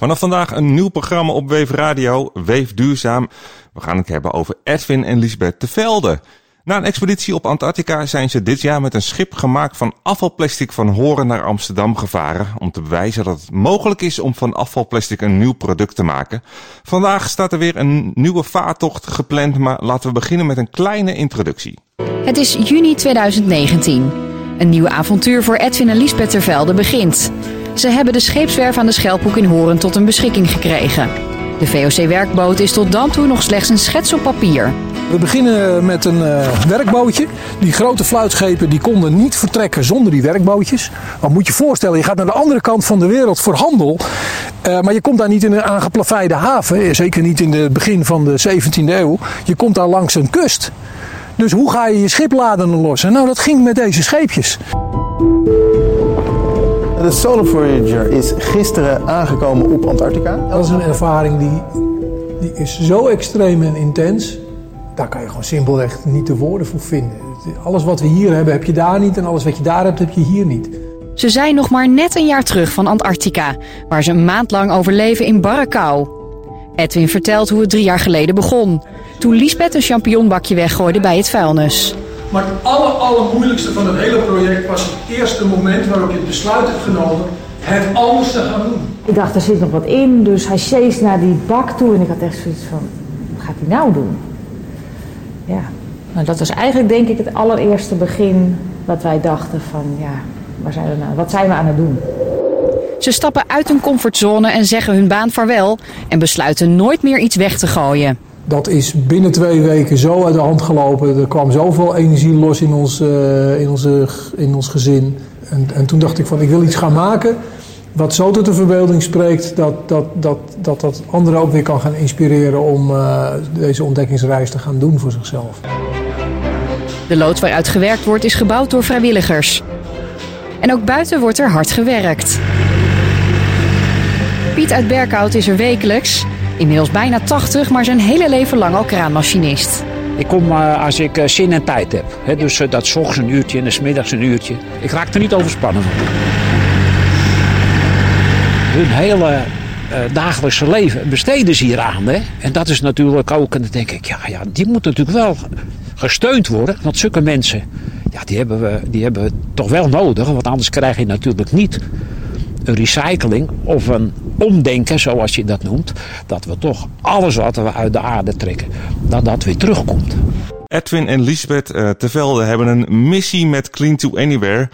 Vanaf vandaag een nieuw programma op Weef Radio, Weef Duurzaam. We gaan het hebben over Edwin en Lisbeth de Velde. Na een expeditie op Antarctica zijn ze dit jaar met een schip gemaakt van afvalplastic van Horen naar Amsterdam gevaren. Om te bewijzen dat het mogelijk is om van afvalplastic een nieuw product te maken. Vandaag staat er weer een nieuwe vaartocht gepland, maar laten we beginnen met een kleine introductie. Het is juni 2019. Een nieuw avontuur voor Edwin en Lisbeth ter Velde begint. Ze hebben de scheepswerf aan de Schelphoek in Horen tot een beschikking gekregen. De VOC-werkboot is tot dan toe nog slechts een schets op papier. We beginnen met een uh, werkbootje. Die grote fluitschepen die konden niet vertrekken zonder die werkbootjes. Want moet je voorstellen, je gaat naar de andere kant van de wereld voor handel. Uh, maar je komt daar niet in een aangeplaveide haven. Zeker niet in het begin van de 17e eeuw. Je komt daar langs een kust. Dus hoe ga je je schipladingen lossen? Nou, dat ging met deze scheepjes. De Solar Voyager is gisteren aangekomen op Antarctica. Dat is een ervaring die, die is zo extreem en intens. Daar kan je gewoon simpelweg niet de woorden voor vinden. Alles wat we hier hebben, heb je daar niet. En alles wat je daar hebt, heb je hier niet. Ze zijn nog maar net een jaar terug van Antarctica, waar ze een maand lang overleven in barre kou. Edwin vertelt hoe het drie jaar geleden begon. Toen Liesbeth een champignonbakje weggooide bij het vuilnis. Maar het aller, allermoeilijkste van het hele project was het eerste moment waarop je het besluit hebt genomen het anders te gaan doen. Ik dacht, er zit nog wat in, dus hij chase naar die bak toe en ik had echt zoiets van, wat gaat hij nou doen? Ja, nou dat was eigenlijk denk ik het allereerste begin dat wij dachten van, ja, waar zijn we nou, wat zijn we aan het doen? Ze stappen uit hun comfortzone en zeggen hun baan vaarwel en besluiten nooit meer iets weg te gooien. Dat is binnen twee weken zo uit de hand gelopen. Er kwam zoveel energie los in ons, uh, in onze, in ons gezin. En, en toen dacht ik van ik wil iets gaan maken wat zo tot de verbeelding spreekt dat dat, dat, dat, dat anderen ook weer kan gaan inspireren om uh, deze ontdekkingsreis te gaan doen voor zichzelf. De loods waaruit gewerkt wordt is gebouwd door vrijwilligers. En ook buiten wordt er hard gewerkt. Piet uit Berkhout is er wekelijks. Inmiddels bijna 80, maar zijn hele leven lang al kraanmachinist. Ik kom uh, als ik uh, zin en tijd heb. He, dus uh, dat is ochtends een uurtje en de middags een uurtje. Ik raak er niet overspannen van. Hun hele dagelijkse leven besteden ze hier aan. Hè? En dat is natuurlijk ook, en dan denk ik, ja, ja, die moeten natuurlijk wel gesteund worden. Want zulke mensen, ja, die hebben, we, die hebben we toch wel nodig. Want anders krijg je natuurlijk niet een recycling of een omdenken, zoals je dat noemt. Dat we toch alles wat we uit de aarde trekken, dat dat weer terugkomt. Edwin en Lisbeth uh, Tevelde hebben een missie met Clean to Anywhere.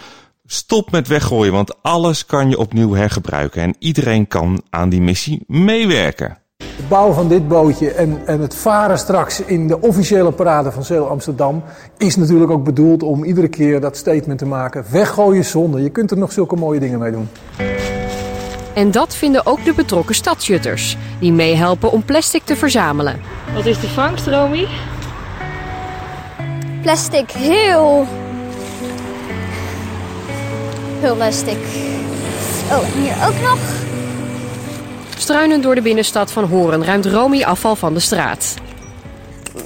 Stop met weggooien, want alles kan je opnieuw hergebruiken. En iedereen kan aan die missie meewerken. De bouw van dit bootje en, en het varen straks in de officiële parade van Zeel Amsterdam is natuurlijk ook bedoeld om iedere keer dat statement te maken. Weggooien zonde. Je kunt er nog zulke mooie dingen mee doen. En dat vinden ook de betrokken stadsjutters, die meehelpen om plastic te verzamelen. Wat is de vangst, Romy? Plastic, heel. Heel plastic. Oh, en hier ook nog. Struinend door de binnenstad van Horen ruimt Romy afval van de straat.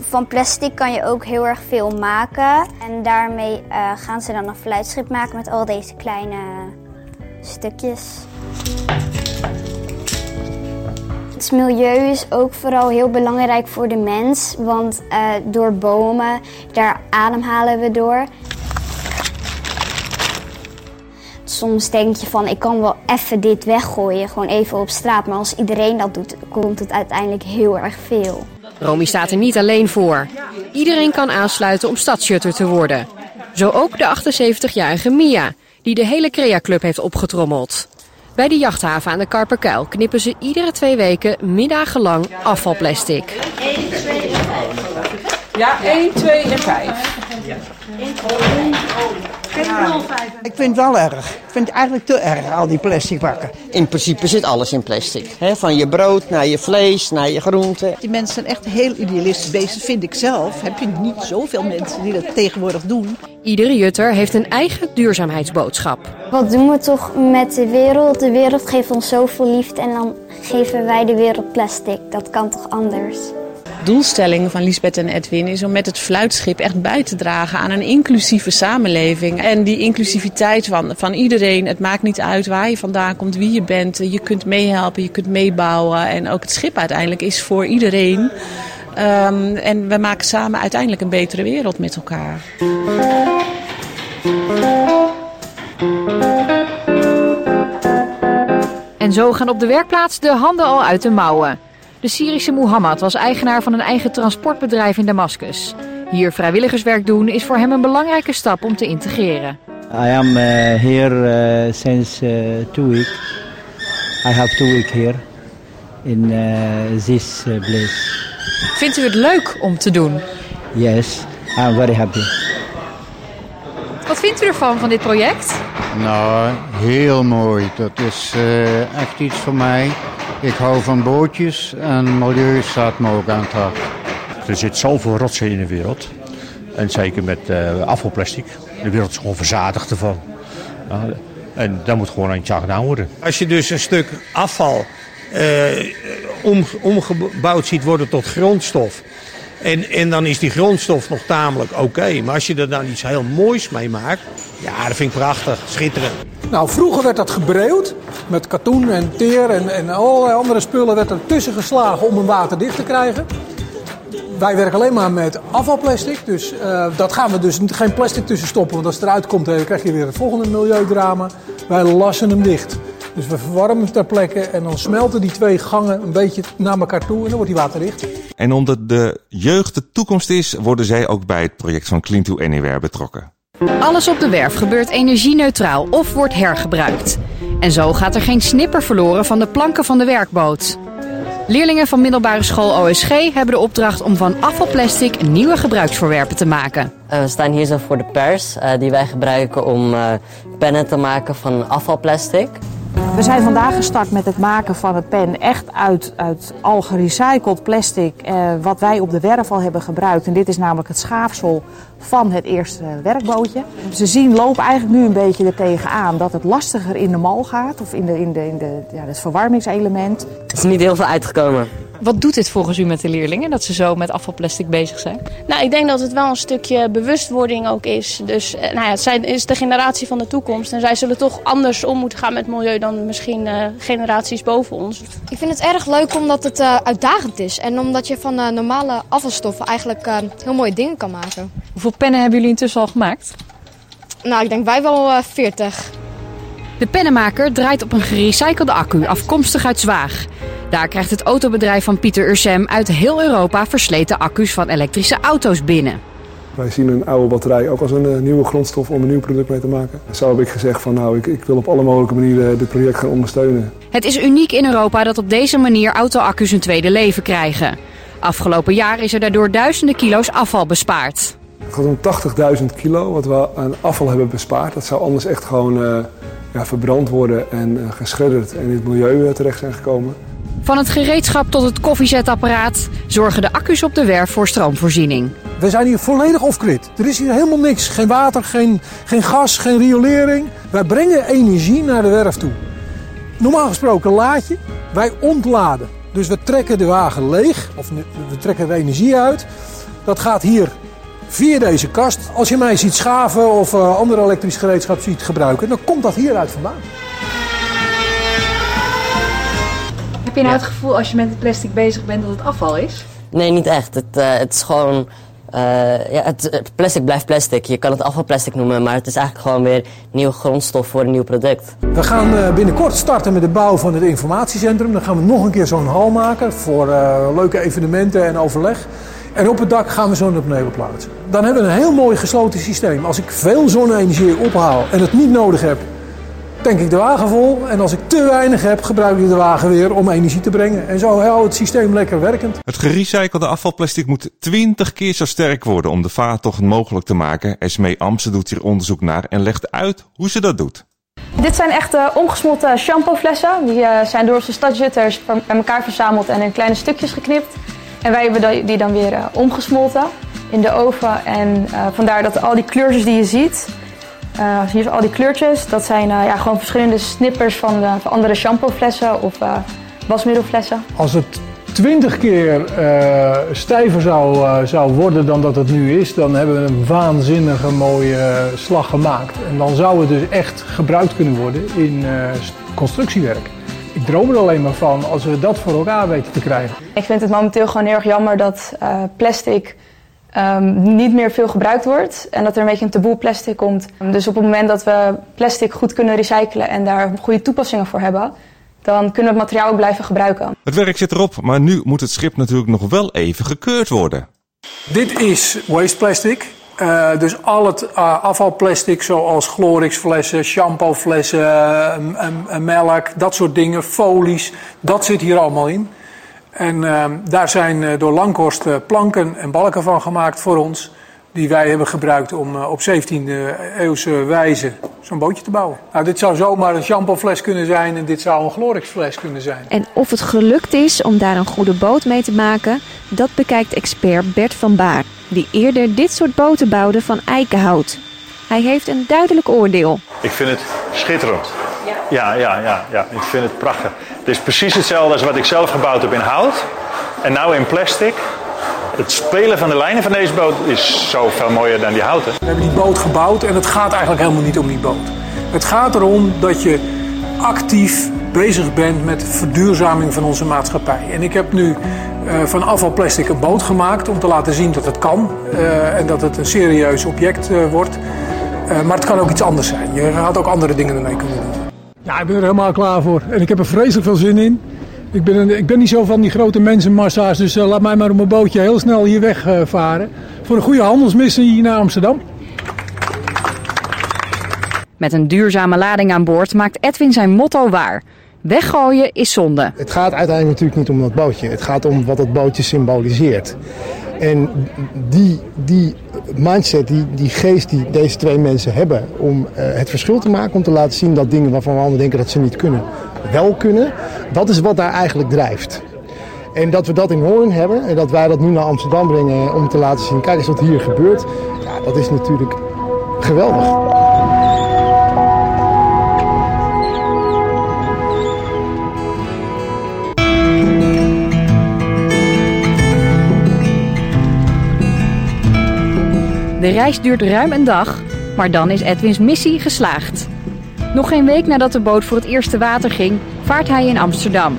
Van plastic kan je ook heel erg veel maken. En daarmee uh, gaan ze dan een fluitschip maken met al deze kleine stukjes. Het milieu is ook vooral heel belangrijk voor de mens, want uh, door bomen, daar ademhalen we door. Soms denk je van, ik kan wel even dit weggooien, gewoon even op straat. Maar als iedereen dat doet, komt het uiteindelijk heel erg veel. Romy staat er niet alleen voor. Iedereen kan aansluiten om stadsjutter te worden. Zo ook de 78-jarige Mia, die de hele Crea Club heeft opgetrommeld. Bij de jachthaven aan de Karperkuil knippen ze iedere twee weken middagenlang afvalplastic. 1, 2 en 5. Ja, 1, 2 en 5. Ja. Ik vind het wel erg. Ik vind het eigenlijk te erg, al die plastic bakken. In principe zit alles in plastic. He, van je brood naar je vlees, naar je groenten. Die mensen zijn echt heel idealistisch bezig, vind ik zelf. Heb je niet zoveel mensen die dat tegenwoordig doen. Iedere jutter heeft een eigen duurzaamheidsboodschap. Wat doen we toch met de wereld? De wereld geeft ons zoveel liefde en dan geven wij de wereld plastic. Dat kan toch anders? Doelstelling van Lisbeth en Edwin is om met het fluitschip echt bij te dragen aan een inclusieve samenleving. En die inclusiviteit van, van iedereen, het maakt niet uit waar je vandaan komt, wie je bent. Je kunt meehelpen, je kunt meebouwen. En ook het schip uiteindelijk is voor iedereen. Um, en we maken samen uiteindelijk een betere wereld met elkaar. En zo gaan op de werkplaats de handen al uit de mouwen. De Syrische Mohammed was eigenaar van een eigen transportbedrijf in Damascus. Hier vrijwilligerswerk doen is voor hem een belangrijke stap om te integreren. I am uh, here uh, since uh, two weeks. I have two weeks here in uh, this uh, place. Vindt u het leuk om te doen? Yes, I'm very happy. Wat vindt u ervan, van dit project? Nou, heel mooi. Dat is uh, echt iets voor mij. Ik hou van bootjes en milieu staat me ook aan het hart. Er zit zoveel rotzooi in de wereld. En zeker met uh, afvalplastic. De wereld is gewoon verzadigd ervan. Uh, en daar moet gewoon eentje aan gedaan worden. Als je dus een stuk afval uh, om, omgebouwd ziet worden tot grondstof. En, en dan is die grondstof nog tamelijk oké. Okay. Maar als je er dan iets heel moois mee maakt, ja, dat vind ik prachtig, schitterend. Nou, vroeger werd dat gebreeuwd met katoen en teer en, en allerlei andere spullen werd er tussen geslagen om hem waterdicht te krijgen. Wij werken alleen maar met afvalplastic, dus uh, dat gaan we dus geen plastic tussen stoppen. Want als het eruit komt, dan krijg je weer het volgende milieudrama. Wij lassen hem dicht. Dus we verwarmen hem ter plekke en dan smelten die twee gangen een beetje naar elkaar toe en dan wordt die waterdicht. En omdat de jeugd de toekomst is, worden zij ook bij het project van Clean to Anywhere betrokken. Alles op de werf gebeurt energieneutraal of wordt hergebruikt. En zo gaat er geen snipper verloren van de planken van de werkboot. Leerlingen van middelbare school OSG hebben de opdracht om van afvalplastic nieuwe gebruiksvoorwerpen te maken. Uh, we staan hier zo voor de pers uh, die wij gebruiken om uh, pennen te maken van afvalplastic. We zijn vandaag gestart met het maken van het pen echt uit, uit al gerecycled plastic eh, wat wij op de werf al hebben gebruikt. En dit is namelijk het schaafsel van het eerste werkbootje. Ze zien lopen eigenlijk nu een beetje er tegenaan dat het lastiger in de mal gaat of in, de, in, de, in de, ja, het verwarmingselement. Het is niet heel veel uitgekomen. Wat doet dit volgens u met de leerlingen, dat ze zo met afvalplastic bezig zijn? Nou, ik denk dat het wel een stukje bewustwording ook is. Dus nou ja, het zijn, is de generatie van de toekomst. En zij zullen toch anders om moeten gaan met het milieu dan misschien uh, generaties boven ons. Ik vind het erg leuk omdat het uh, uitdagend is. En omdat je van uh, normale afvalstoffen eigenlijk heel mooie dingen kan maken. Hoeveel pennen hebben jullie intussen al gemaakt? Nou, ik denk wij wel 40. De pennenmaker draait op een gerecyclede accu afkomstig uit Zwaag. Daar krijgt het autobedrijf van Pieter Ursem uit heel Europa versleten accu's van elektrische auto's binnen. Wij zien een oude batterij ook als een uh, nieuwe grondstof om een nieuw product mee te maken. Zo heb ik gezegd van nou, ik, ik wil op alle mogelijke manieren dit project gaan ondersteunen. Het is uniek in Europa dat op deze manier auto-accu's een tweede leven krijgen. Afgelopen jaar is er daardoor duizenden kilo's afval bespaard. Het gaat om 80.000 kilo wat we aan afval hebben bespaard. Dat zou anders echt gewoon uh, ja, verbrand worden en uh, geschredderd en in het milieu terecht zijn gekomen. Van het gereedschap tot het koffiezetapparaat zorgen de accu's op de werf voor stroomvoorziening. We zijn hier volledig off-grid. Er is hier helemaal niks. Geen water, geen, geen gas, geen riolering. Wij brengen energie naar de werf toe. Normaal gesproken laad je, wij ontladen. Dus we trekken de wagen leeg, of we trekken er energie uit. Dat gaat hier via deze kast. Als je mij ziet schaven of uh, ander elektrisch gereedschap ziet gebruiken, dan komt dat hieruit vandaan. Je nou het gevoel als je met het plastic bezig bent dat het afval is? Nee, niet echt. Het, uh, het is gewoon. Uh, ja, het, het, plastic blijft plastic. Je kan het afvalplastic noemen, maar het is eigenlijk gewoon weer nieuwe grondstof voor een nieuw product. We gaan uh, binnenkort starten met de bouw van het informatiecentrum. Dan gaan we nog een keer zo'n hal maken voor leuke evenementen en overleg. En op het dak gaan we zonnepanelen plaatsen. Dan hebben we een heel mooi gesloten systeem. Als ik veel zonne-energie ophaal en het niet nodig heb, tank ik de wagen vol. En als ik te weinig heb, gebruik ik de wagen weer om energie te brengen. En zo houdt het systeem lekker werkend. Het gerecyclede afvalplastic moet 20 keer zo sterk worden om de vaartocht mogelijk te maken. Esmee Amse doet hier onderzoek naar en legt uit hoe ze dat doet. Dit zijn echte omgesmolten shampooflessen. Die uh, zijn door onze stadsjutters bij elkaar verzameld en in kleine stukjes geknipt. En wij hebben die dan weer uh, omgesmolten in de oven. En uh, vandaar dat al die kleurtjes die je ziet, uh, hier zijn al die kleurtjes. Dat zijn uh, ja, gewoon verschillende snippers van, uh, van andere shampooflessen of wasmiddelflessen. Als het twintig keer stijver zou, zou worden dan dat het nu is, dan hebben we een waanzinnige mooie slag gemaakt. En dan zou het dus echt gebruikt kunnen worden in constructiewerk. Ik droom er alleen maar van als we dat voor elkaar weten te krijgen. Ik vind het momenteel gewoon heel erg jammer dat plastic um, niet meer veel gebruikt wordt en dat er een beetje een taboe plastic komt. Dus op het moment dat we plastic goed kunnen recyclen en daar goede toepassingen voor hebben, dan kunnen we het materiaal ook blijven gebruiken. Het werk zit erop, maar nu moet het schip natuurlijk nog wel even gekeurd worden. Dit is waste plastic. Uh, dus al het uh, afvalplastic zoals Glorix-flessen, shampooflessen, uh, melk, dat soort dingen, folies, dat zit hier allemaal in. En ehm, daar zijn eh, door Langhorst eh, planken en balken van gemaakt voor ons. Die wij hebben gebruikt om eh, op 17e eeuwse wijze zo'n bootje te bouwen. Nou, dit zou zomaar een shampoofles kunnen zijn en dit zou een Glorix-fles kunnen zijn. En of het gelukt is om daar een goede boot mee te maken, dat bekijkt expert Bert van Baar. Die eerder dit soort boten bouwde van eikenhout. Hij heeft een duidelijk oordeel. Ik vind het schitterend. Ja, ja, ja, ja. Ik vind het prachtig. Het is precies hetzelfde als wat ik zelf gebouwd heb in hout. En nou in plastic. Het spelen van de lijnen van deze boot is zoveel mooier dan die houten. We hebben die boot gebouwd en het gaat eigenlijk helemaal niet om die boot. Het gaat erom dat je actief bezig bent met verduurzaming van onze maatschappij. En ik heb nu uh, van afvalplastic een boot gemaakt om te laten zien dat het kan. Uh, en dat het een serieus object uh, wordt. maar het kan ook iets anders zijn. Je gaat ook andere dingen ermee kunnen doen. Ja, ik ben er helemaal klaar voor. En ik heb er vreselijk veel zin in. Ik ben, een, ik ben niet zo van die grote mensenmassa's, dus uh, laat mij maar op mijn bootje heel snel hier wegvaren. Uh, voor een goede handelsmissie naar Amsterdam. Met een duurzame lading aan boord maakt Edwin zijn motto waar. Weggooien is zonde. Het gaat uiteindelijk natuurlijk niet om dat bootje. Het gaat om wat dat bootje symboliseert. En die, die mindset, die, die geest die deze twee mensen hebben om uh, het verschil te maken, om te laten zien dat dingen waarvan we anderen denken dat ze niet kunnen, wel kunnen, dat is wat daar eigenlijk drijft. En dat we dat in Hoorn hebben en dat wij dat nu naar Amsterdam brengen om te laten zien, kijk eens wat hier gebeurt, ja, dat is natuurlijk geweldig. De reis duurt ruim een dag, maar dan is Edwins missie geslaagd. Nog geen week nadat de boot voor het eerste water ging, vaart hij in Amsterdam.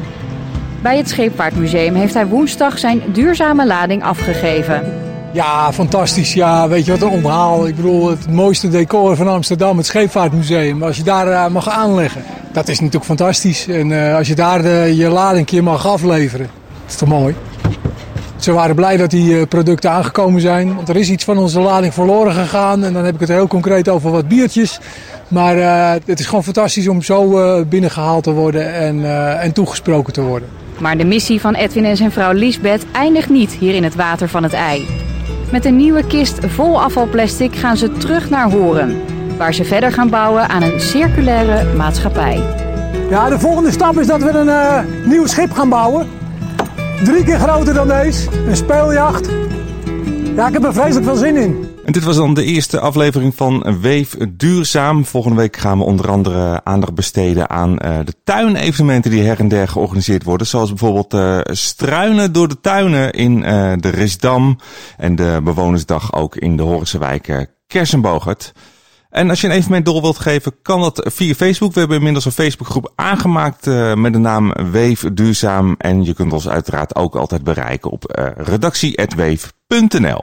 Bij het Scheepvaartmuseum heeft hij woensdag zijn duurzame lading afgegeven. Ja, fantastisch. Ja, weet je wat een onthaal. Ik bedoel, het mooiste decor van Amsterdam, het Scheepvaartmuseum. Als je daar uh, mag aanleggen, dat is natuurlijk fantastisch. En uh, als je daar je lading keer mag afleveren, dat is toch mooi. Ze waren blij dat die eh, producten aangekomen zijn. Want er is iets van onze lading verloren gegaan. En dan heb ik het heel concreet over wat biertjes. Maar uh, het is gewoon fantastisch om zo uh, binnengehaald te worden en, uh, en toegesproken te worden. Maar de missie van Edwin en zijn vrouw Lisbeth eindigt niet hier in het water van het ei. Met een nieuwe kist vol afvalplastic gaan ze terug naar Horen. Waar ze verder gaan bouwen aan een circulaire maatschappij. Ja, de volgende stap is dat we een nieuw schip gaan bouwen. Drie keer groter dan deze. Een speeljacht. Ja, ik heb er vreselijk veel zin in. En dit was dan de eerste aflevering van Weef Duurzaam. Volgende week gaan we onder andere aandacht besteden aan uh, de tuinevenementen die her en der georganiseerd worden. Zoals bijvoorbeeld uh, struinen door de tuinen in uh, de Risdam. En de bewonersdag ook in de Horense wijk Kersenbogert. En als je een evenement door wilt geven, kan dat via Facebook. We hebben inmiddels een Facebookgroep aangemaakt uh, met de naam Weef Duurzaam. En je kunt ons uiteraard ook altijd bereiken op uh, redactie.weef.nl.